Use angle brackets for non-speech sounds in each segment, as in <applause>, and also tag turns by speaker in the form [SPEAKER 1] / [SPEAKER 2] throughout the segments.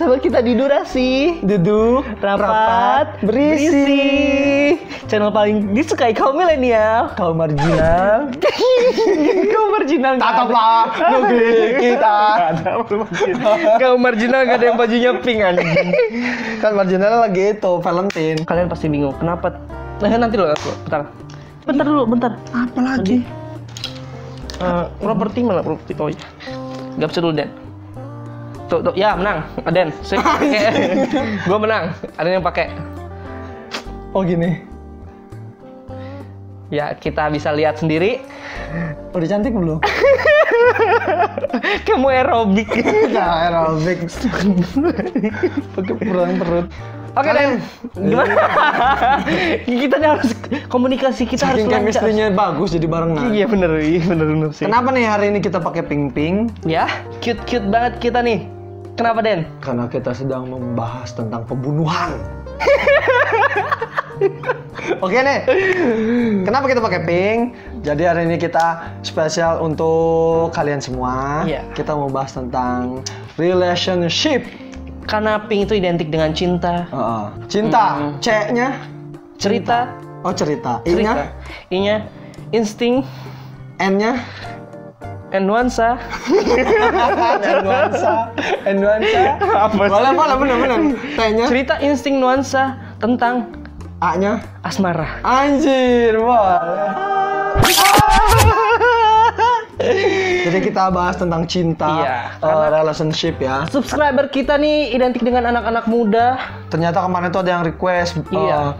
[SPEAKER 1] bersama kita di Durasi
[SPEAKER 2] Duduk,
[SPEAKER 1] Rapat, berisi. Channel paling disukai kaum milenial
[SPEAKER 2] Kau marginal. <laughs>
[SPEAKER 1] Kaum marginal.
[SPEAKER 2] Tataplah negeri kita.
[SPEAKER 1] Kaum marginal gak ada yang bajunya pink anjing
[SPEAKER 2] Kan marginal lagi itu Valentine.
[SPEAKER 1] Kalian pasti bingung kenapa Nah nanti loh bentar Bentar dulu bentar
[SPEAKER 2] Apa lagi?
[SPEAKER 1] Eh, Properti mana properti Oh iya Gak bisa dulu Den Tuh, tuh, ya menang Den Sip. Gue menang Ada yang pakai
[SPEAKER 2] Oh gini.
[SPEAKER 1] Ya kita bisa lihat sendiri
[SPEAKER 2] Udah cantik belum? <laughs>
[SPEAKER 1] Kamu aerobik <laughs>
[SPEAKER 2] Nah, aerobik. Pakai perang perut.
[SPEAKER 1] Oke Den Gimana? <laughs> kita harus Komunikasi kita harus
[SPEAKER 2] Saking
[SPEAKER 1] lancar
[SPEAKER 2] chemistry-nya bagus jadi barengan.
[SPEAKER 1] Iya bener, iya bener, bener sih
[SPEAKER 2] Kenapa nih hari ini kita pakai pink-pink?
[SPEAKER 1] Ya, cute-cute banget kita nih Kenapa Den?
[SPEAKER 2] Karena kita sedang membahas tentang pembunuhan. <laughs> Oke nih, kenapa kita pakai pink? Jadi hari ini kita spesial untuk kalian semua.
[SPEAKER 1] Iya.
[SPEAKER 2] Kita mau bahas tentang relationship.
[SPEAKER 1] Karena pink itu identik dengan cinta
[SPEAKER 2] Heeh. Cinta,
[SPEAKER 1] Hmm.
[SPEAKER 2] C-nya
[SPEAKER 1] Cerita
[SPEAKER 2] Oh cerita,
[SPEAKER 1] Cerita
[SPEAKER 2] I-nya,
[SPEAKER 1] I-nya Insting
[SPEAKER 2] N-nya,
[SPEAKER 1] and nuansa <laughs>
[SPEAKER 2] nuansa, nuansa. <laughs>
[SPEAKER 1] Apa sih?
[SPEAKER 2] Boleh, boleh, bener, bener. T-nya,
[SPEAKER 1] Cerita insting nuansa tentang
[SPEAKER 2] A-nya,
[SPEAKER 1] asmara
[SPEAKER 2] anjir, boleh. <laughs> Jadi kita bahas tentang cinta,
[SPEAKER 1] Iya,
[SPEAKER 2] eh, relationship ya.
[SPEAKER 1] Subscriber kita nih identik dengan anak-anak muda
[SPEAKER 2] Ternyata kemarin tuh ada yang request,
[SPEAKER 1] Iya.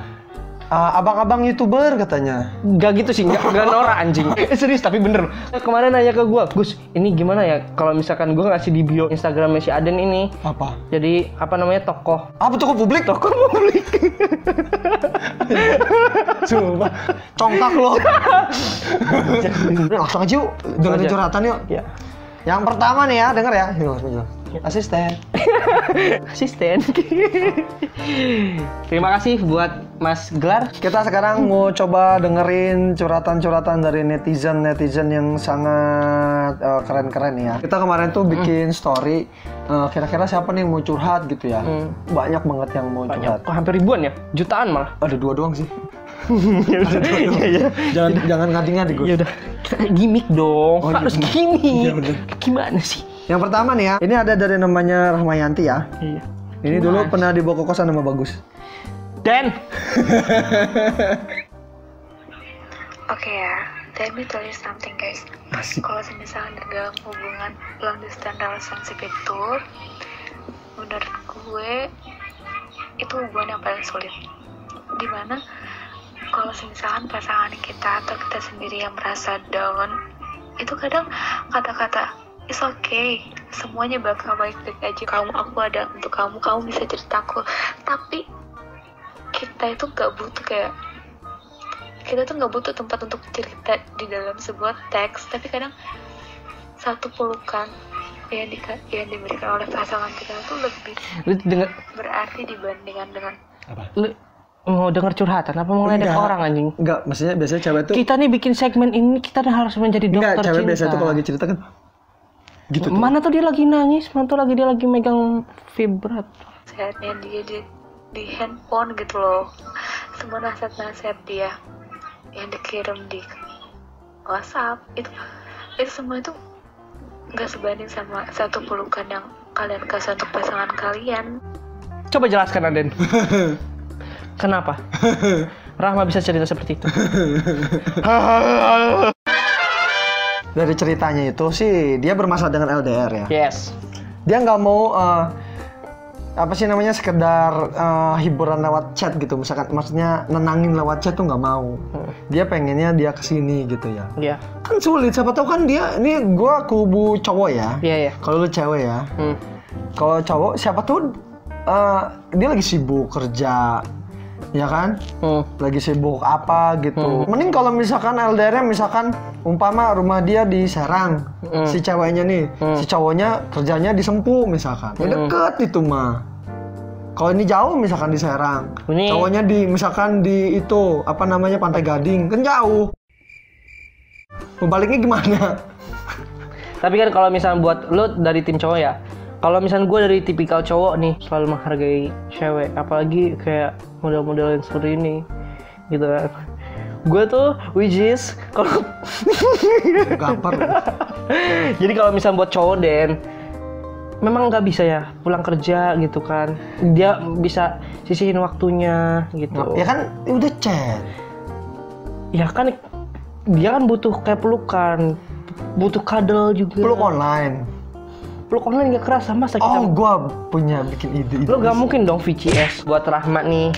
[SPEAKER 2] Eh, abang-abang youtuber katanya.
[SPEAKER 1] Gak gitu sih, gak, gak norak anjing <laughs> eh, Serius tapi bener Kemarin nanya ke gua Gus, ini gimana ya Kalau misalkan gua ngasih di bio Instagramnya si Aden ini
[SPEAKER 2] Apa?
[SPEAKER 1] Jadi apa namanya tokoh
[SPEAKER 2] Apa toko publik?
[SPEAKER 1] Tokoh publik <laughs>
[SPEAKER 2] Coba, congkak lo. <laughs> Langsung aja yuk, dengerin curhatan yuk.
[SPEAKER 1] Ya
[SPEAKER 2] Yang pertama nih ya, denger ya. Asisten. <laughs>
[SPEAKER 1] Asisten Terima kasih buat Mas Gelar
[SPEAKER 2] Kita sekarang mau coba dengerin curhatan-curhatan dari netizen-netizen yang sangat eh, keren-keren ya. Kita kemarin tuh bikin story, eh, kira-kira siapa nih yang mau curhat gitu ya.
[SPEAKER 1] Hmm.
[SPEAKER 2] Banyak banget yang mau curhat.
[SPEAKER 1] Banyak, kok hampir ribuan ya? Jutaan malah
[SPEAKER 2] Ada dua doang sih.
[SPEAKER 1] Iya, iya
[SPEAKER 2] Jangan jangan ngadi-ngadi gue.
[SPEAKER 1] Ya udah, gimmick dong.
[SPEAKER 2] Oh, iya
[SPEAKER 1] Harus.
[SPEAKER 2] Iya bener.
[SPEAKER 1] Gimana sih?
[SPEAKER 2] Yang pertama nih ya, ini ada dari namanya Rahmayanti ya.
[SPEAKER 1] Iya.
[SPEAKER 2] Ini dulu pernah dibawa ke kosan sama Bagus.
[SPEAKER 1] Dan <laughs>
[SPEAKER 3] Oke ya, let me tell you something guys. Kalau misalnya di dalam hubungan long distance relationship itu, menurut gue itu hubungan yang paling sulit. Di mana kalau misalkan pasangan kita atau kita sendiri yang merasa down, itu kadang kata-kata it's okay, semuanya bakal baik-baik aja. Kamu, aku ada untuk kamu, kamu bisa ceritaku. Tapi kita itu gak butuh kayak kita tuh nggak butuh tempat untuk cerita di dalam sebuah teks tapi kadang satu pelukan yang, di, yang diberikan oleh pasangan kita tuh lebih
[SPEAKER 1] lu denger
[SPEAKER 3] berarti dibandingkan dengan
[SPEAKER 1] lu mau denger curhatan apa mau ngeledek
[SPEAKER 2] Enggak.
[SPEAKER 1] orang anjing?
[SPEAKER 2] Enggak, maksudnya biasanya cewek tuh
[SPEAKER 1] Kita nih bikin segmen ini kita harus menjadi
[SPEAKER 2] enggak
[SPEAKER 1] dokter
[SPEAKER 2] cewek
[SPEAKER 1] cinta.
[SPEAKER 2] biasanya tuh kalau lagi cerita kan gitu tuh.
[SPEAKER 1] Mana tuh dia lagi nangis, mana tuh lagi dia lagi megang vibrat.
[SPEAKER 3] nasihatnya dia di, di handphone gitu loh semua nasihat-nasihat dia yang dikirim di WhatsApp itu itu semua itu nggak sebanding sama satu pelukan yang kalian kasih untuk pasangan kalian
[SPEAKER 1] Coba jelaskan Aden. <laughs> Kenapa? <laughs> Rahma bisa cerita seperti itu. <laughs>
[SPEAKER 2] Dari ceritanya itu sih dia bermasalah dengan LDR ya.
[SPEAKER 1] Yes.
[SPEAKER 2] Dia nggak mau eh, apa sih namanya sekedar eh, hiburan lewat chat gitu misalkan maksudnya nenangin lewat chat tuh nggak mau dia pengennya dia ke sini gitu ya
[SPEAKER 1] Iya.
[SPEAKER 2] kan sulit siapa tahu kan dia ini gua kubu cowok ya
[SPEAKER 1] Iya, iya.
[SPEAKER 2] kalau lu cewek ya
[SPEAKER 1] Hmm.
[SPEAKER 2] kalau cowok siapa tuh eh, dia lagi sibuk kerja ya kan
[SPEAKER 1] Hmm.
[SPEAKER 2] lagi sibuk apa gitu. Mending kalau misalkan LDR-nya misalkan umpama rumah dia di Serang,
[SPEAKER 1] Hmm.
[SPEAKER 2] si ceweknya nih, si cowoknya kerjanya di Sempu misalkan. Ya deket itu mah. Kalau ini jauh misalkan di Serang,
[SPEAKER 1] Ini-
[SPEAKER 2] cowoknya di misalkan di itu apa namanya Pantai Gading, kan jauh. Baliknya gimana? <laughs>
[SPEAKER 1] Tapi kan kalau misalnya buat lu dari tim cowok ya, kalau misalnya gue dari tipikal cowok nih selalu menghargai cewek apalagi kayak model-model yang seperti ini gitu kan gue tuh which is kalau
[SPEAKER 2] Gampar.
[SPEAKER 1] jadi kalau misalnya buat cowok Den memang nggak bisa ya pulang kerja gitu kan dia bisa sisihin waktunya gitu
[SPEAKER 2] ya kan udah chat.
[SPEAKER 1] ya kan dia kan butuh kayak pelukan butuh kadal juga
[SPEAKER 2] Peluk online.
[SPEAKER 1] peluk online nggak kerasa masa kita
[SPEAKER 2] Oh, gua punya bikin ide.
[SPEAKER 1] lo gak mungkin dong VCS buat Rahmat nih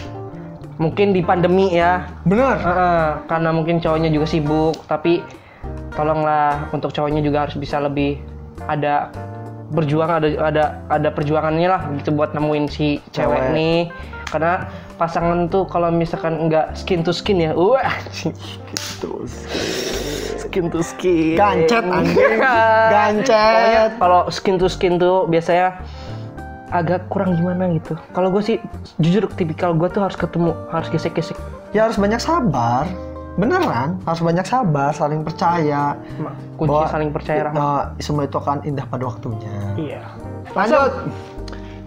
[SPEAKER 1] mungkin di pandemi ya
[SPEAKER 2] Bener.
[SPEAKER 1] Heeh, karena mungkin cowoknya juga sibuk tapi tolonglah untuk cowoknya juga harus bisa lebih ada berjuang ada ada ada perjuangannya lah gitu buat nemuin si cewek
[SPEAKER 2] Cewek.
[SPEAKER 1] nih karena pasangan tuh kalau misalkan nggak skin to skin ya <laughs> wah skin to skin
[SPEAKER 2] Gancet, anjing. <laughs> Gancet.
[SPEAKER 1] Kalau skin to skin tuh biasanya agak kurang gimana gitu kalau gue sih jujur tipikal gue tuh harus ketemu harus gesek-gesek
[SPEAKER 2] Ya harus banyak sabar. Beneran, harus banyak sabar, saling percaya.
[SPEAKER 1] kunci
[SPEAKER 2] Bahwa,
[SPEAKER 1] saling percaya Rahmat
[SPEAKER 2] uh, semua itu akan indah pada waktunya.
[SPEAKER 1] iya
[SPEAKER 2] Lanjut.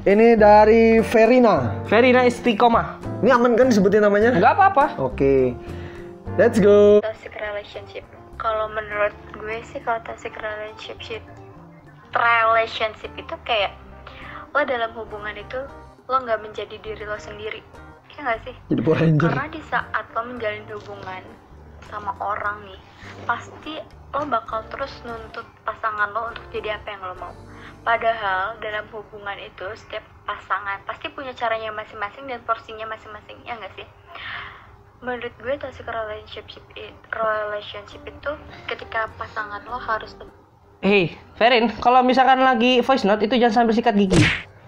[SPEAKER 2] Ini dari Verina.
[SPEAKER 1] Verina Istiqomah
[SPEAKER 2] Ini aman kan disebutin namanya?
[SPEAKER 1] nggak apa-apa
[SPEAKER 2] Oke. Let's go.
[SPEAKER 4] toxic relationship kalau menurut gue sih kalau toxic relationship relationship itu kayak lo dalam hubungan itu lo nggak menjadi diri lo sendiri? Ya nggak sih?
[SPEAKER 2] Jadi Power Ranger.
[SPEAKER 4] karena di saat lo menjalin hubungan sama orang nih pasti lo bakal terus nuntut pasangan lo untuk jadi apa yang lo mau. Padahal dalam hubungan itu setiap pasangan pasti punya caranya masing-masing dan porsinya masing-masing ya nggak sih? Menurut gue toxic relationship relationship itu ketika pasangan lo harus
[SPEAKER 1] Hei, Verin, kalau misalkan lagi voice note itu jangan sampai sikat gigi.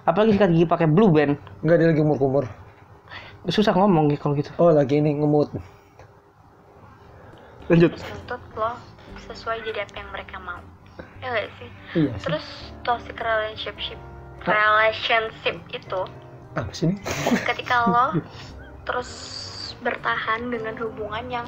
[SPEAKER 1] Apalagi sikat gigi pakai blue band.
[SPEAKER 2] Enggak dia lagi umur-umur.
[SPEAKER 1] Susah ngomong gitu kalau gitu.
[SPEAKER 2] Oh, lagi ini ngemut.
[SPEAKER 1] Lanjut.
[SPEAKER 4] nuntut lo sesuai jadi apa yang mereka mau ya gak sih
[SPEAKER 2] Iya sih.
[SPEAKER 4] terus toxic relationship relationship itu
[SPEAKER 2] Apa sih ini?
[SPEAKER 4] ketika <laughs> lo terus bertahan dengan hubungan yang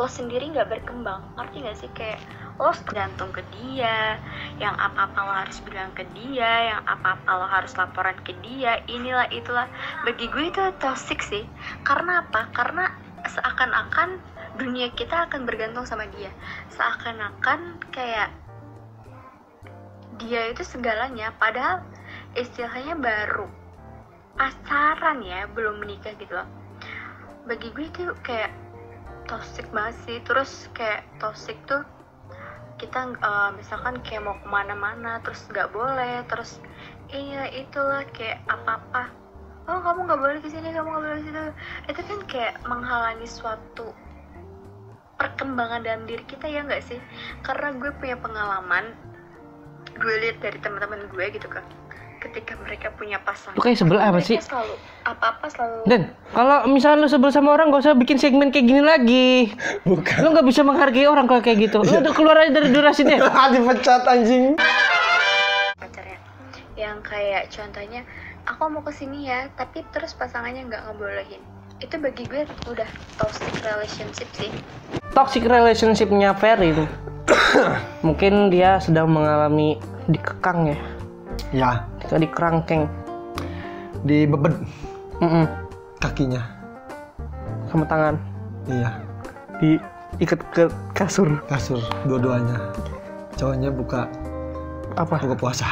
[SPEAKER 4] lo sendiri nggak berkembang ngerti nggak sih kayak lo tergantung ke dia yang apa-apa lo harus bilang ke dia yang apa-apa lo harus laporan ke dia inilah itulah. Bagi gue itu toxic sih. Karena apa? Karena seakan-akan dunia kita akan bergantung sama dia. Seakan-akan kayak dia itu segalanya padahal istilahnya baru pacaran ya belum menikah gitu loh. Bagi gue itu kayak toxic banget sih. Terus kayak toxic tuh kita eh, misalkan kayak mau ke mana-mana terus nggak boleh terus iya itulah kayak apa-apa. Oh kamu nggak boleh ke sini kamu nggak boleh ke situ. Itu kan kayak menghalangi suatu perkembangan dalam diri kita ya nggak sih? Karena gue punya pengalaman gue lihat dari teman-teman gue gitu kan ketika mereka punya pasangan
[SPEAKER 1] Lu kayak sebel apa sih?
[SPEAKER 4] selalu apa-apa selalu
[SPEAKER 1] Dan kalau misalnya lu sebel sama orang gak usah bikin segmen kayak gini lagi.
[SPEAKER 2] Bukan.
[SPEAKER 1] Lu nggak bisa menghargai orang kalau kayak gitu. Lu udah keluar aja dari durasinya.
[SPEAKER 2] Dipecat <laughs> anjing.
[SPEAKER 4] pacarnya yang kayak contohnya aku mau ke sini ya tapi terus pasangannya nggak ngebolehin itu bagi gue udah toxic relationship sih
[SPEAKER 1] Toxic relationship-nya Verin. <coughs> Mungkin dia sedang mengalami dikekang ya.
[SPEAKER 2] Ya,
[SPEAKER 1] Ketika dikerangkeng.
[SPEAKER 2] di bebed
[SPEAKER 1] Mm-mm.
[SPEAKER 2] kakinya.
[SPEAKER 1] Sama tangan.
[SPEAKER 2] Iya,
[SPEAKER 1] Diikat ke kasur.
[SPEAKER 2] kasur dua-duanya. Cowoknya buka
[SPEAKER 1] Apa?
[SPEAKER 2] buka puasa.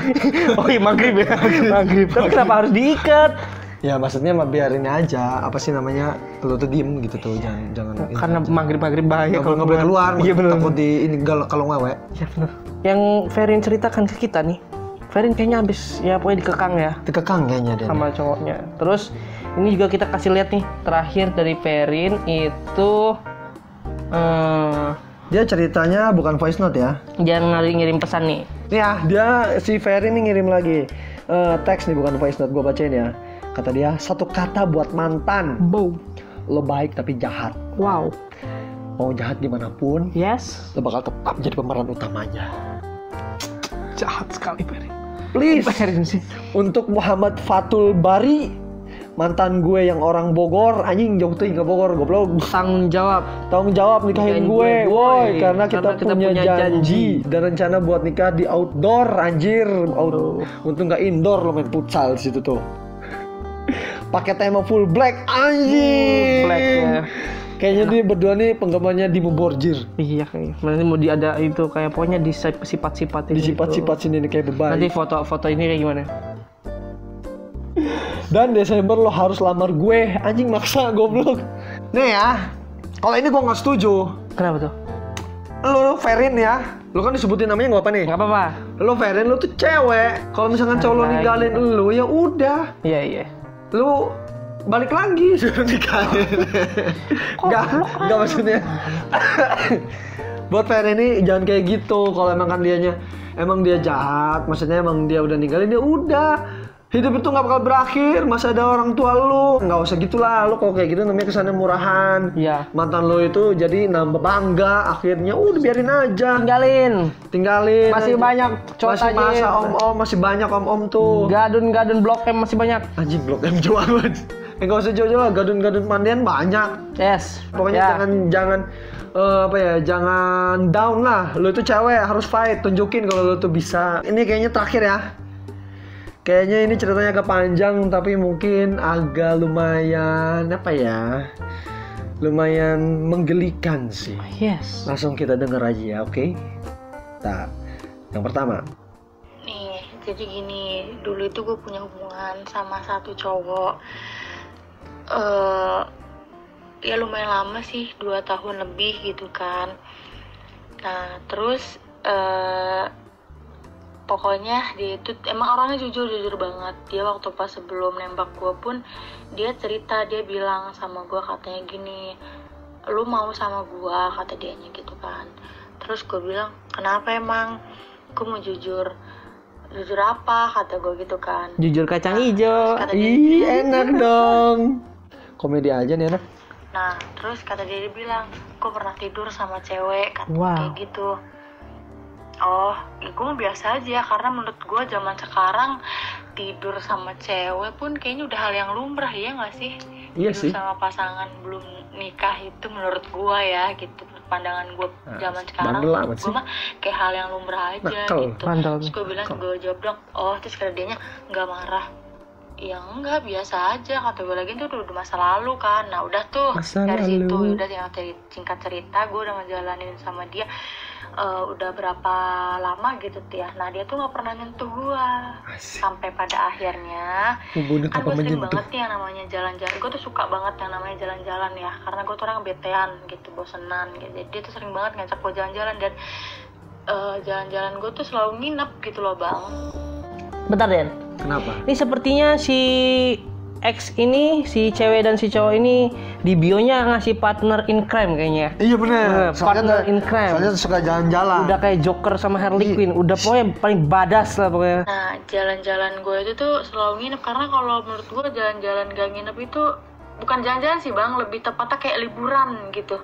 [SPEAKER 2] <laughs>
[SPEAKER 1] Oh iya maghrib ya. maghrib. Tapi kenapa harus diikat?
[SPEAKER 2] ya maksudnya mah biarin aja. Apa sih namanya? Lu tuh diem gitu tuh, jangan jangan.
[SPEAKER 1] Karena maghrib maghrib bahaya
[SPEAKER 2] nggak nggak boleh keluar.
[SPEAKER 1] Iya.
[SPEAKER 2] Takut di ini kalau kalau ngewe.
[SPEAKER 1] Iya benar. Yang Verin ceritakan ke kita nih. Verin kayaknya habis ya pokoknya dikekang ya
[SPEAKER 2] Dikekang kayaknya dia.
[SPEAKER 1] sama cowoknya. Terus ini juga kita kasih lihat nih terakhir dari Verin itu eh
[SPEAKER 2] Dia ceritanya bukan voice note ya.
[SPEAKER 1] jangan ngirim ngirim pesan nih.
[SPEAKER 2] Ya, dia si Ferry ini ngirim lagi Eh, teks nih bukan voice note gue bacain ya. Kata dia satu kata buat mantan.
[SPEAKER 1] Bow.
[SPEAKER 2] Lo baik tapi jahat.
[SPEAKER 1] Wow.
[SPEAKER 2] Mau jahat gimana pun,
[SPEAKER 1] Yes.
[SPEAKER 2] lo bakal tetap jadi pemeran utamanya.
[SPEAKER 1] Jahat sekali Verin.
[SPEAKER 2] Please. Untuk Muhammad Fatul Bari mantan gue yang orang Bogor. Anjing jauh tuh ke Bogor goblok.
[SPEAKER 1] Tanggung jawab.
[SPEAKER 2] tanggung jawab nikahin gue,
[SPEAKER 1] gue,
[SPEAKER 2] woi karena kita,
[SPEAKER 1] Karena kita
[SPEAKER 2] punya,
[SPEAKER 1] punya
[SPEAKER 2] janji.
[SPEAKER 1] janji.
[SPEAKER 2] dan rencana buat nikah di outdoor anjir. Out, untung nggak indoor lo main futsal di situ tuh. Pakai tema full black anjing.
[SPEAKER 1] Black ya.
[SPEAKER 2] Kayaknya dia berdua nih penggemarnya di Borjir
[SPEAKER 1] Iya kayaknya. Nanti mau diada itu kayak pokoknya di sifat-sifat
[SPEAKER 2] di sifat-sifat sini nih kayak beban
[SPEAKER 1] Nanti foto-foto ini kayak gimana?
[SPEAKER 2] dan Desember lo harus lamar gue anjing maksa goblok nih ya kalau ini gue nggak setuju
[SPEAKER 1] Kenapa tuh?
[SPEAKER 2] lo Ferin ya lo kan disebutin namanya nggak apa nih
[SPEAKER 1] Gak apa-apa.
[SPEAKER 2] lo Ferin lo tuh cewek kalau misalkan cowok lo
[SPEAKER 1] Santai.
[SPEAKER 2] ninggalin lo ya udah
[SPEAKER 1] Iya iya.
[SPEAKER 2] lu balik lagi. <laughs> Suruh nikahin nggak nggak maksudnya. Buat Ferin ini jangan kayak gitu. Kalau emang kan dianya emang dia jahat maksudnya emang dia udah ninggalin dia udah. Hidup itu nggak bakal berakhir masih ada orang tua lu. Nggak usah gitulah lu kalau kayak gitu namanya kesannya murahan.
[SPEAKER 1] Iya.
[SPEAKER 2] mantan lo itu jadi nambah bangga akhirnya udah biarin aja.
[SPEAKER 1] Tinggalin.
[SPEAKER 2] tinggalin
[SPEAKER 1] Masih
[SPEAKER 2] aja.
[SPEAKER 1] banyak cowok
[SPEAKER 2] masih masa om om masih banyak om om tuh.
[SPEAKER 1] Gadun-gadun blok M masih banyak.
[SPEAKER 2] anjing blok M jauh amat eh nggak usah jauh-jauh lah gadun-gadun mandian banyak
[SPEAKER 1] Yes.
[SPEAKER 2] pokoknya
[SPEAKER 1] Ya.
[SPEAKER 2] jangan jangan eh, apa ya jangan down lah lo itu cewek harus fight tunjukin kalau lo tuh bisa ini kayaknya terakhir ya kayaknya ini ceritanya agak panjang tapi mungkin agak lumayan apa ya lumayan menggelikan sih
[SPEAKER 1] Yes.
[SPEAKER 2] langsung kita denger aja ya oke tak yang pertama
[SPEAKER 3] Nih, jadi gini, dulu itu gue punya hubungan sama satu cowok. Eh ya lumayan lama sih, dua tahun lebih gitu kan. Nah, terus eh pokoknya dia itu emang orangnya jujur jujur banget. Dia waktu pas sebelum nembak gue pun dia cerita, dia bilang sama gue katanya gini, lu mau sama gue kata dianya gitu kan. Terus gue bilang, kenapa emang? Gue mau jujur jujur apa kata gue gitu kan
[SPEAKER 1] Jujur kacang hijau.
[SPEAKER 3] kata dia
[SPEAKER 2] ih enak dong <laughs> komedi aja nih anak
[SPEAKER 3] nah terus kata dia, dia bilang gue pernah tidur sama cewek kata
[SPEAKER 1] Wow.
[SPEAKER 3] kayak gitu. Oh ya gue biasa aja karena menurut gue zaman sekarang tidur sama cewek pun kayaknya udah hal yang lumrah ya nggak sih?
[SPEAKER 2] Iya
[SPEAKER 3] tidur
[SPEAKER 2] sih.
[SPEAKER 3] sama pasangan belum nikah itu menurut gue ya gitu. Pandangan gue
[SPEAKER 2] Nah,
[SPEAKER 3] zaman sekarang gue mah kayak hal yang lumrah aja
[SPEAKER 2] Nakal.
[SPEAKER 3] gitu.
[SPEAKER 1] Bandel.
[SPEAKER 3] terus gue bilang gue jawab dong oh terus kata dianya nggak marah ya enggak biasa aja. Kata gue lagi itu udah, udah masa lalu kan. Nah udah tuh.
[SPEAKER 2] Masa
[SPEAKER 3] dari
[SPEAKER 2] lalu.
[SPEAKER 3] situ udah yang ceri- singkat cerita gue udah ngejalanin sama dia eh, udah berapa lama gitu ya nah dia tuh nggak pernah nyentuh gue sampai pada akhirnya
[SPEAKER 2] Hubungan
[SPEAKER 3] kan gue sering
[SPEAKER 2] menyentuh?
[SPEAKER 3] banget nih yang namanya jalan-jalan. Gue tuh suka banget yang namanya jalan-jalan ya karena gue tuh orang betean gitu bosenan gitu. Jadi dia tuh sering banget ngajak gue jalan-jalan dan eh, jalan-jalan gue tuh selalu nginep gitu loh bang.
[SPEAKER 1] Bentar Den.
[SPEAKER 2] Kenapa
[SPEAKER 1] Ini sepertinya si X ini si cewek dan si cowok ini di bionya ngasih partner in crime kayaknya.
[SPEAKER 2] Iya bener.
[SPEAKER 1] Bener, partner in crime.
[SPEAKER 2] Soalnya suka jalan-jalan.
[SPEAKER 1] Udah kayak Joker sama Harley
[SPEAKER 2] Iya.
[SPEAKER 1] Quinn, udah pokoknya paling badas lah pokoknya.
[SPEAKER 3] Nah, jalan-jalan gue itu tuh selalu nginep karena kalau menurut gue jalan-jalan gak nginep itu bukan jalan-jalan sih bang, lebih tepatnya kayak liburan gitu.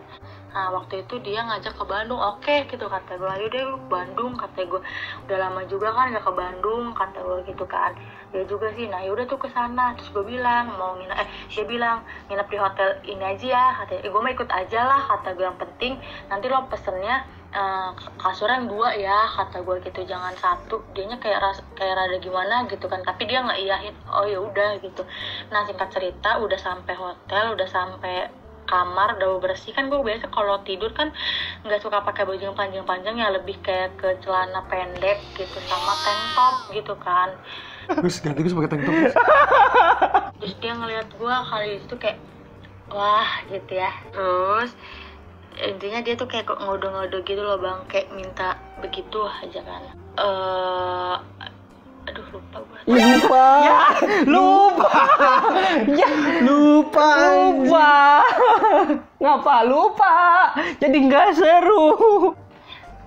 [SPEAKER 3] Nah, waktu itu dia ngajak ke Bandung, oke gitu kata gue, ayo deh Bandung, kata gue. Udah lama juga kan gak ke Bandung, kata gue gitu kan. Dia juga sih, nah yaudah tuh ke sana. Terus gue bilang, mau nginep, eh dia bilang, nginep di hotel ini aja ya, katanya. Eh, gue mau ikut aja lah, kata gue yang penting. Nanti lo pesennya eh, kasur yang dua ya kata gue gitu jangan satu dianya kayak ras kayak rada gimana gitu kan tapi dia nggak iyahin oh ya udah gitu nah singkat cerita udah sampai hotel udah sampai kamar udah bersih kan gue biasa kalau tidur kan nggak suka pakai baju yang panjang-panjang ya lebih kayak ke celana pendek gitu sama tank top gitu kan
[SPEAKER 2] Terus ganti gue pakai tank top.
[SPEAKER 3] terus dia ngeliat gue kali itu kayak wah gitu ya terus intinya dia tuh kayak ngodo-ngodo gitu loh bang kayak minta begitu aja kan eh aduh lupa gue
[SPEAKER 2] lupa.
[SPEAKER 1] Ya, lupa. ya, <laughs>
[SPEAKER 2] Lupa.
[SPEAKER 1] lupa. Ngapa lupa? Jadi nggak seru.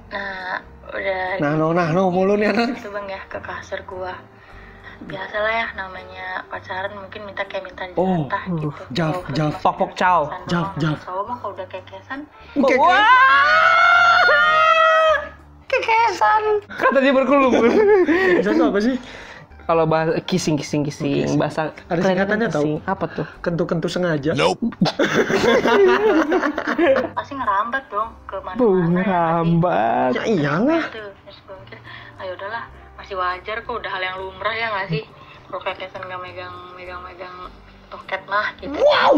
[SPEAKER 3] nah udah
[SPEAKER 2] Nah, no, nah, no, mulu nih anak.
[SPEAKER 3] gitu bang ya ke kasur gua biasalah ya namanya pacaran mungkin minta kayak minta
[SPEAKER 2] Oh,
[SPEAKER 3] dijatah
[SPEAKER 2] uh,
[SPEAKER 3] gitu
[SPEAKER 2] jaf,
[SPEAKER 3] Kalau
[SPEAKER 2] jaf,
[SPEAKER 1] pok-pok caw.
[SPEAKER 2] Jaf, jaf.
[SPEAKER 3] cowok mah kalau udah kekesan
[SPEAKER 2] Keke.
[SPEAKER 1] Kekesan. Kata dia berkelum.
[SPEAKER 2] Kesan tuh apa sih?
[SPEAKER 1] Kalau bahasa kissing kissing kissing bahasa
[SPEAKER 2] Ada singkatannya tau?
[SPEAKER 1] apa tuh?
[SPEAKER 2] Kentu-kentu sengaja. <laughs>
[SPEAKER 3] pasti ngerambat dong ke
[SPEAKER 1] Buh,
[SPEAKER 3] mana-mana ya
[SPEAKER 1] ngerambat.
[SPEAKER 2] Ya
[SPEAKER 3] gue mikir ayo udahlah masih wajar kok udah hal yang lumrah ya nggak sih? Kalau kekesan nggak megang megang megang toket mah gitu.
[SPEAKER 2] Wow.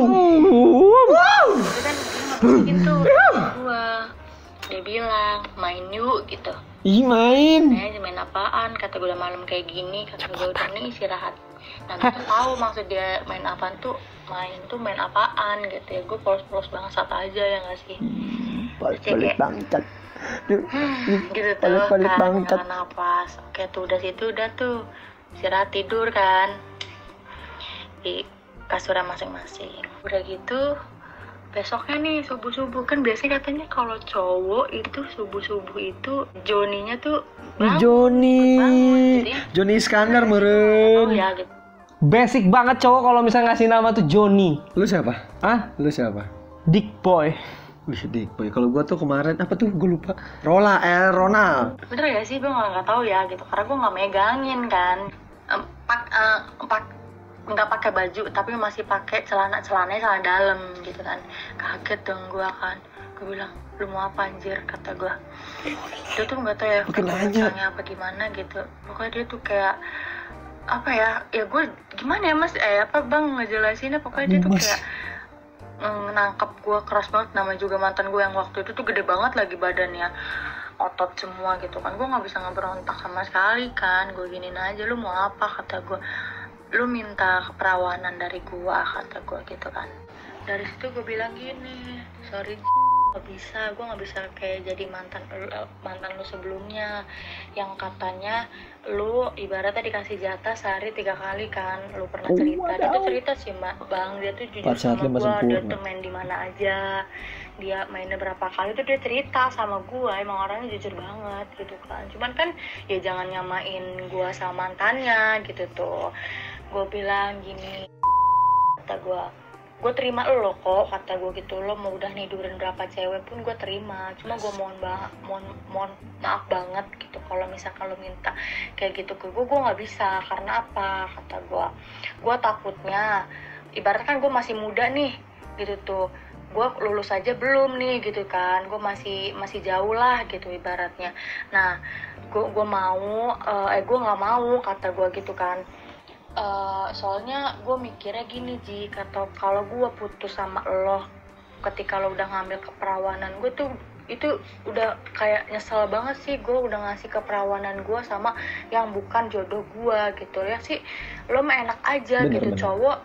[SPEAKER 3] itu kan dia ngapain tuh gua dia bilang main yuk gitu
[SPEAKER 2] Ih main.
[SPEAKER 3] eh main apaan? Kata gue udah malam kayak gini kata gue udah nih istirahat. Nah gue tuh tahu maksud dia main apaan tuh main tuh main apaan gitu ya. Gue polos-polos bangsat aja ya nggak sih?
[SPEAKER 2] Balik bangkat. Duh,
[SPEAKER 3] gitu tuh
[SPEAKER 2] Balik-balik
[SPEAKER 3] kan
[SPEAKER 2] bangkat.
[SPEAKER 3] nggak napas. Oke tuh udah situ udah tuh. Istirahat tidur kan. Di kasurnya masing-masing. Udah gitu besoknya nih subuh subuh kan biasanya katanya kalau cowok itu subuh subuh itu Joninya tuh bangun,
[SPEAKER 2] Joni.
[SPEAKER 3] bangun, jadi
[SPEAKER 2] Joni Iskandar
[SPEAKER 3] oh
[SPEAKER 2] meren.
[SPEAKER 3] ya gitu
[SPEAKER 1] basic banget cowok kalau misalnya ngasih nama tuh Johnny
[SPEAKER 2] Lu siapa?
[SPEAKER 1] ah
[SPEAKER 2] Lu siapa?
[SPEAKER 1] Dick Boy
[SPEAKER 2] Wih, dik boy. Kalau gua tuh kemarin apa tuh? Gue lupa. Rola, eh Ronald.
[SPEAKER 3] bener ya sih gue nggak tahu ya gitu karena gue nggak megangin kan Em, pak eh, pak nggak pakai baju tapi masih pakai celana celananya celana dalam gitu kan. Kaget dong gue kan. Gue bilang lu mau apa anjir? kata gue dia tuh nggak tahu ya keputusannya apa gimana gitu. Pokoknya dia tuh kayak apa ya ya gue gimana ya mas? Eh apa bang ngejelasinnya? Pokoknya dia tuh
[SPEAKER 2] Mas.
[SPEAKER 3] kayak mm, nangkep gue keras banget. Nama juga mantan gue yang waktu itu tuh gede banget lagi badannya. Otot semua gitu kan. Gue nggak bisa ngeberontak sama sekali kan. Gue giniin aja lu mau apa? kata gue lu minta keperawanan dari gue kata gue gitu kan. Dari situ gue bilang gini sorry nggak bisa gue nggak bisa kayak jadi mantan lu- mantan lu sebelumnya. Yang katanya lu ibaratnya dikasih jatah sehari tiga kali kan lu pernah cerita. Dia tuh cerita sih mbak. Bang dia tuh jujur sama gue dia tuh main di mana aja dia mainnya berapa kali tuh dia cerita sama gue emang orangnya jujur banget gitu kan. Cuman kan ya jangan nyamain gue sama mantannya gitu tuh gue bilang gini kata gue gue terima lo kok kata gue gitu lo mau udah nidurin berapa cewek pun gue terima cuma gue mohon banget mohon mohon maaf banget gitu kalau misalkan lo minta kayak gitu ke gue gue nggak bisa karena apa? Kata gue gue takutnya ibarat kan gue masih muda nih gitu tuh gue lulus aja belum nih gitu kan gue masih masih jauh lah gitu ibaratnya. Nah gue gue mau eh, eh gue nggak mau kata gue gitu kan Eh, soalnya gue mikirnya gini Ji kata kalau gue putus sama lo ketika lo udah ngambil keperawanan gue tuh itu udah kayak nyesel banget sih gue udah ngasih keperawanan gue sama yang bukan jodoh gue gitu ya sih lo mah enak aja
[SPEAKER 2] Bener,
[SPEAKER 3] gitu
[SPEAKER 2] bener.
[SPEAKER 3] cowok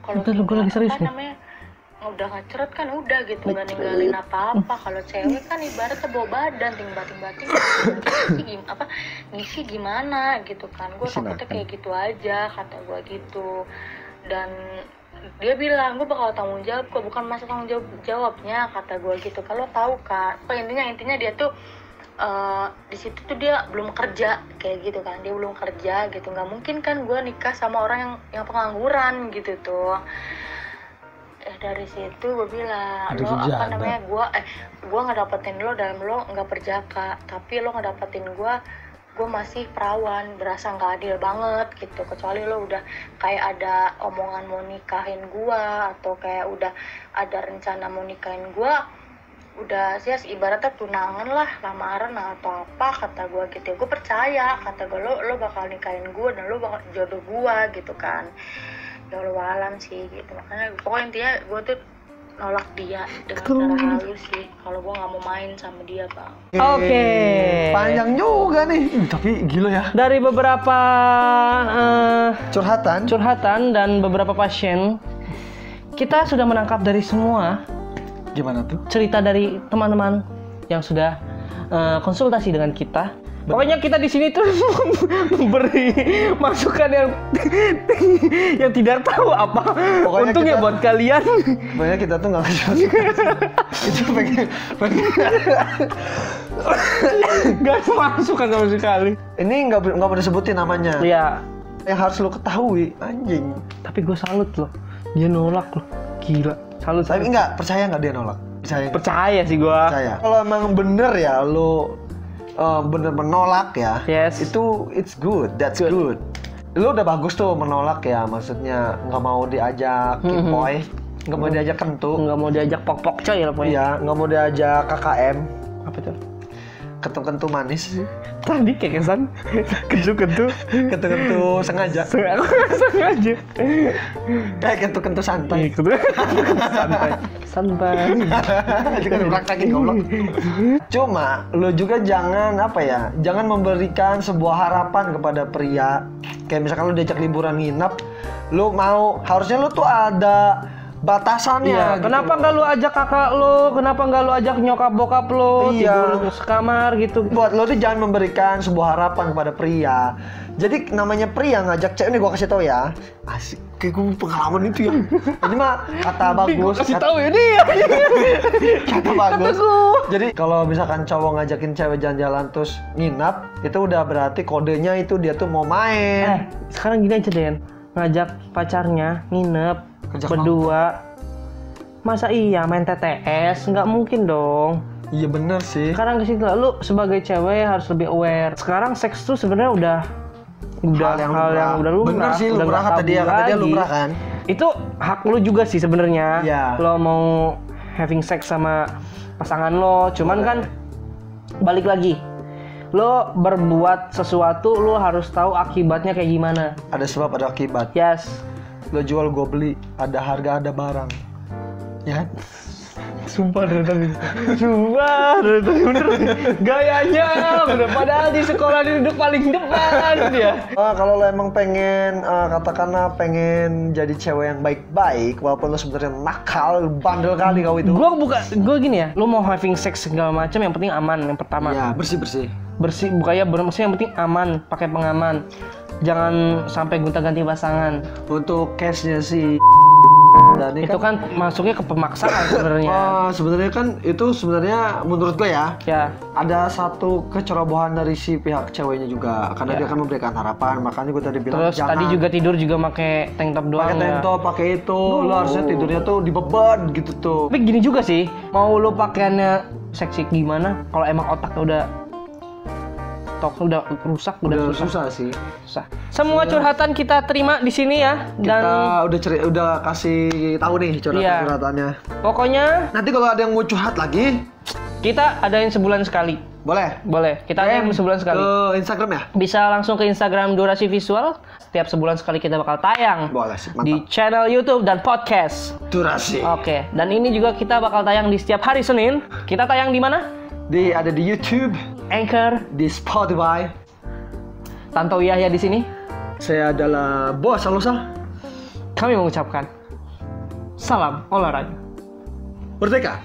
[SPEAKER 3] kalau
[SPEAKER 1] gue lagi serius
[SPEAKER 3] apa
[SPEAKER 1] nih.
[SPEAKER 3] namanya udah ngeceret kan udah gitu nggak ninggalin apa-apa. Kalau cewek kan ibaratnya bawa badan gisi gim apa gisi gimana gitu kan. Gue takutnya kayak gitu aja kata gue gitu. Dan dia bilang gue bakal tanggung jawab kok bukan masa tanggung jawab jawabnya kata gue gitu kalau tahu kan apa intinya intinya dia tuh eh, di situ tuh dia belum kerja kayak gitu kan. Dia belum kerja gitu. Nggak mungkin kan gue nikah sama orang yang yang pengangguran gitu tuh eh dari situ gue bilang
[SPEAKER 2] Udah
[SPEAKER 3] lo apa namanya gue eh gue nggak dapetin lo dalam lo nggak berjaka tapi lo nggak dapetin gue gue masih perawan berasa nggak adil banget gitu. Kecuali lo udah kayak ada omongan mau nikahin gue atau kayak udah ada rencana mau nikahin gue udah sih ibaratnya tunangan lah lamaran atau apa kata gue gitu. Gue percaya kata gue lo lo bakal nikahin gue dan lo bakal jodoh gue gitu kan ya Allah alam sih gitu makanya pokoknya intinya gue tuh nolak dia dengan cara halus sih kalau gue nggak mau main sama dia bang
[SPEAKER 1] Oke.
[SPEAKER 2] Panjang juga nih. Ih, tapi gila ya.
[SPEAKER 1] dari beberapa eh,
[SPEAKER 2] Curhatan.
[SPEAKER 1] curhatan dan beberapa pasien kita sudah menangkap dari semua
[SPEAKER 2] Gimana tuh?
[SPEAKER 1] cerita dari teman-teman yang sudah eh, konsultasi dengan kita. Pokoknya kita di sini tuh <laughs> memberi masukan yang <laughs> yang tidak tahu apa
[SPEAKER 2] Pokoknya
[SPEAKER 1] untungnya
[SPEAKER 2] kita-
[SPEAKER 1] buat kalian.
[SPEAKER 2] Pokoknya kita tuh nggak kasih masukan. <laughs> Itu pengen, pengen.
[SPEAKER 1] Gak ada masukan sama sekali.
[SPEAKER 2] Ini nggak nggak mau disebutin namanya.
[SPEAKER 1] Ya,
[SPEAKER 2] Yang harus lo ketahui, anjing.
[SPEAKER 1] tapi gue salut loh. Dia nolak loh. Gila. Salut.
[SPEAKER 2] Tapi nggak percaya nggak dia nolak? Percaya.
[SPEAKER 1] percaya sih gue.
[SPEAKER 2] percaya. Kalau emang bener ya lo uh, bener menolak ya.
[SPEAKER 1] Yes.
[SPEAKER 2] Itu it's good. That's
[SPEAKER 1] Good.
[SPEAKER 2] good. lu udah bagus tuh menolak ya maksudnya nggak mau diajak boy nggak mau diajak kentu
[SPEAKER 1] nggak mau diajak pok-pok coy lah pokoknya
[SPEAKER 2] iya nggak mau diajak KKM
[SPEAKER 1] apa tuh
[SPEAKER 2] kentu-kentu manis.
[SPEAKER 1] Tadi kayak kesan <laughs> kentu-kentu
[SPEAKER 2] kentu-kentu sengaja.
[SPEAKER 1] Aku sengaja. <laughs>
[SPEAKER 2] Kayak kentu-kentu santai.
[SPEAKER 1] Gitu santai. Santai. <laughs>
[SPEAKER 2] Juga dipraktekin goblok. Cuma lu juga jangan apa ya jangan memberikan sebuah harapan kepada pria. Kayak misalkan lu diajak liburan nginap lu mau harusnya lu tuh ada batasannya
[SPEAKER 1] Iya,
[SPEAKER 2] gitu
[SPEAKER 1] kenapa nggak lu ajak kakak lu? Kenapa nggak lu ajak nyokap bokap lu?
[SPEAKER 2] Iya.
[SPEAKER 1] Tidur sekamar gitu.
[SPEAKER 2] buat lo tuh jangan memberikan sebuah harapan kepada pria. Jadi namanya pria ngajak cewek ini gua kasih tahu ya. Asik, kayak gue pengalaman itu ya. <laughs> Ini mah kata bagus.
[SPEAKER 1] kasih tahu ya dia. <laughs>
[SPEAKER 2] kata bagus. Jadi kalau misalkan cowok ngajakin cewek jalan-jalan terus nginap, itu udah berarti kodenya itu dia tuh mau
[SPEAKER 1] eh,
[SPEAKER 2] main.
[SPEAKER 1] sekarang gini aja Den. Ngajak pacarnya nginep
[SPEAKER 2] Ngajak
[SPEAKER 1] berdua. Masa iya main TTS? Nggak mungkin dong.
[SPEAKER 2] Iya bener sih.
[SPEAKER 1] Sekarang ke situ lu sebagai cewek harus lebih aware. Sekarang seks tuh sebenarnya udah udah hal yang,
[SPEAKER 2] lumrah.
[SPEAKER 1] udah lumrah.
[SPEAKER 2] Bener sih
[SPEAKER 1] udah
[SPEAKER 2] lumrah kata dia, kata dia lumrah kan.
[SPEAKER 1] Itu hak lu juga sih sebenarnya.
[SPEAKER 2] Iya.
[SPEAKER 1] Lo mau having sex sama pasangan lo, cuman kan balik lagi. Lo berbuat sesuatu lo harus tahu akibatnya kayak gimana.
[SPEAKER 2] Ada sebab ada akibat.
[SPEAKER 1] Yes.
[SPEAKER 2] Lo jual gue beli, ada harga ada barang. Ya.
[SPEAKER 1] Sumpah dari tadi. Sumpah dari tadi bener. Gayanya bener. Padahal di sekolah dia duduk paling depan dia.
[SPEAKER 2] Ah, kalau lo emang pengen eh, katakanlah pengen jadi cewek yang baik-baik walaupun lo sebenarnya nakal bandel kali kau itu
[SPEAKER 1] Gue buka, gue gini ya. Lo mau having sex segala macam yang penting aman yang pertama.
[SPEAKER 2] ya bersih-bersih
[SPEAKER 1] bersih bukannya ber- maksudnya yang penting aman pakai pengaman. Jangan sampai gonta-ganti pasangan.
[SPEAKER 2] Untuk case-nya sih dan
[SPEAKER 1] itu kan masuknya ke pemaksaan sebenarnya.
[SPEAKER 2] Oh, <laughs> sebenarnya kan itu sebenarnya menurut gue ya
[SPEAKER 1] ya.
[SPEAKER 2] ada satu kecerobohan dari si pihak ceweknya juga karena
[SPEAKER 1] Ya.
[SPEAKER 2] dia akan memberikan harapan makanya gue tadi bilang
[SPEAKER 1] terus
[SPEAKER 2] jangan
[SPEAKER 1] tadi juga tidur juga pakai tank top doang
[SPEAKER 2] pakai tank
[SPEAKER 1] ya.
[SPEAKER 2] top pakai itu lo harusnya tidurnya tuh di beban gitu tuh.
[SPEAKER 1] Tapi gini juga sih mau lo pakaiannya seksi gimana? Kalau emang otaknya udah tok udah rusak udah,
[SPEAKER 2] udah
[SPEAKER 1] susah.
[SPEAKER 2] susah sih.
[SPEAKER 1] Susah. Semua curhatan kita terima di sini ya dan
[SPEAKER 2] kita udah ceri udah kasih tahu nih curhatan
[SPEAKER 1] Iya.
[SPEAKER 2] curhatannya.
[SPEAKER 1] Pokoknya
[SPEAKER 2] nanti kalau ada yang mau curhat lagi
[SPEAKER 1] kita adain sebulan sekali.
[SPEAKER 2] Boleh?
[SPEAKER 1] Boleh. Kita adain sebulan sekali.
[SPEAKER 2] Ke Instagram ya?
[SPEAKER 1] Bisa langsung ke Instagram Durasi Visual. Setiap sebulan sekali kita bakal tayang
[SPEAKER 2] boleh sih
[SPEAKER 1] di
[SPEAKER 2] mantap
[SPEAKER 1] channel YouTube dan podcast.
[SPEAKER 2] durasi.
[SPEAKER 1] Oke, dan ini juga kita bakal tayang di setiap hari Senin. Kita tayang di mana?
[SPEAKER 2] di ada di YouTube
[SPEAKER 1] Anchor.
[SPEAKER 2] di Spotify
[SPEAKER 1] Tanto Yahya di sini.
[SPEAKER 2] saya adalah bos Alosa
[SPEAKER 1] Kami mengucapkan salam olahraga.
[SPEAKER 2] Merdeka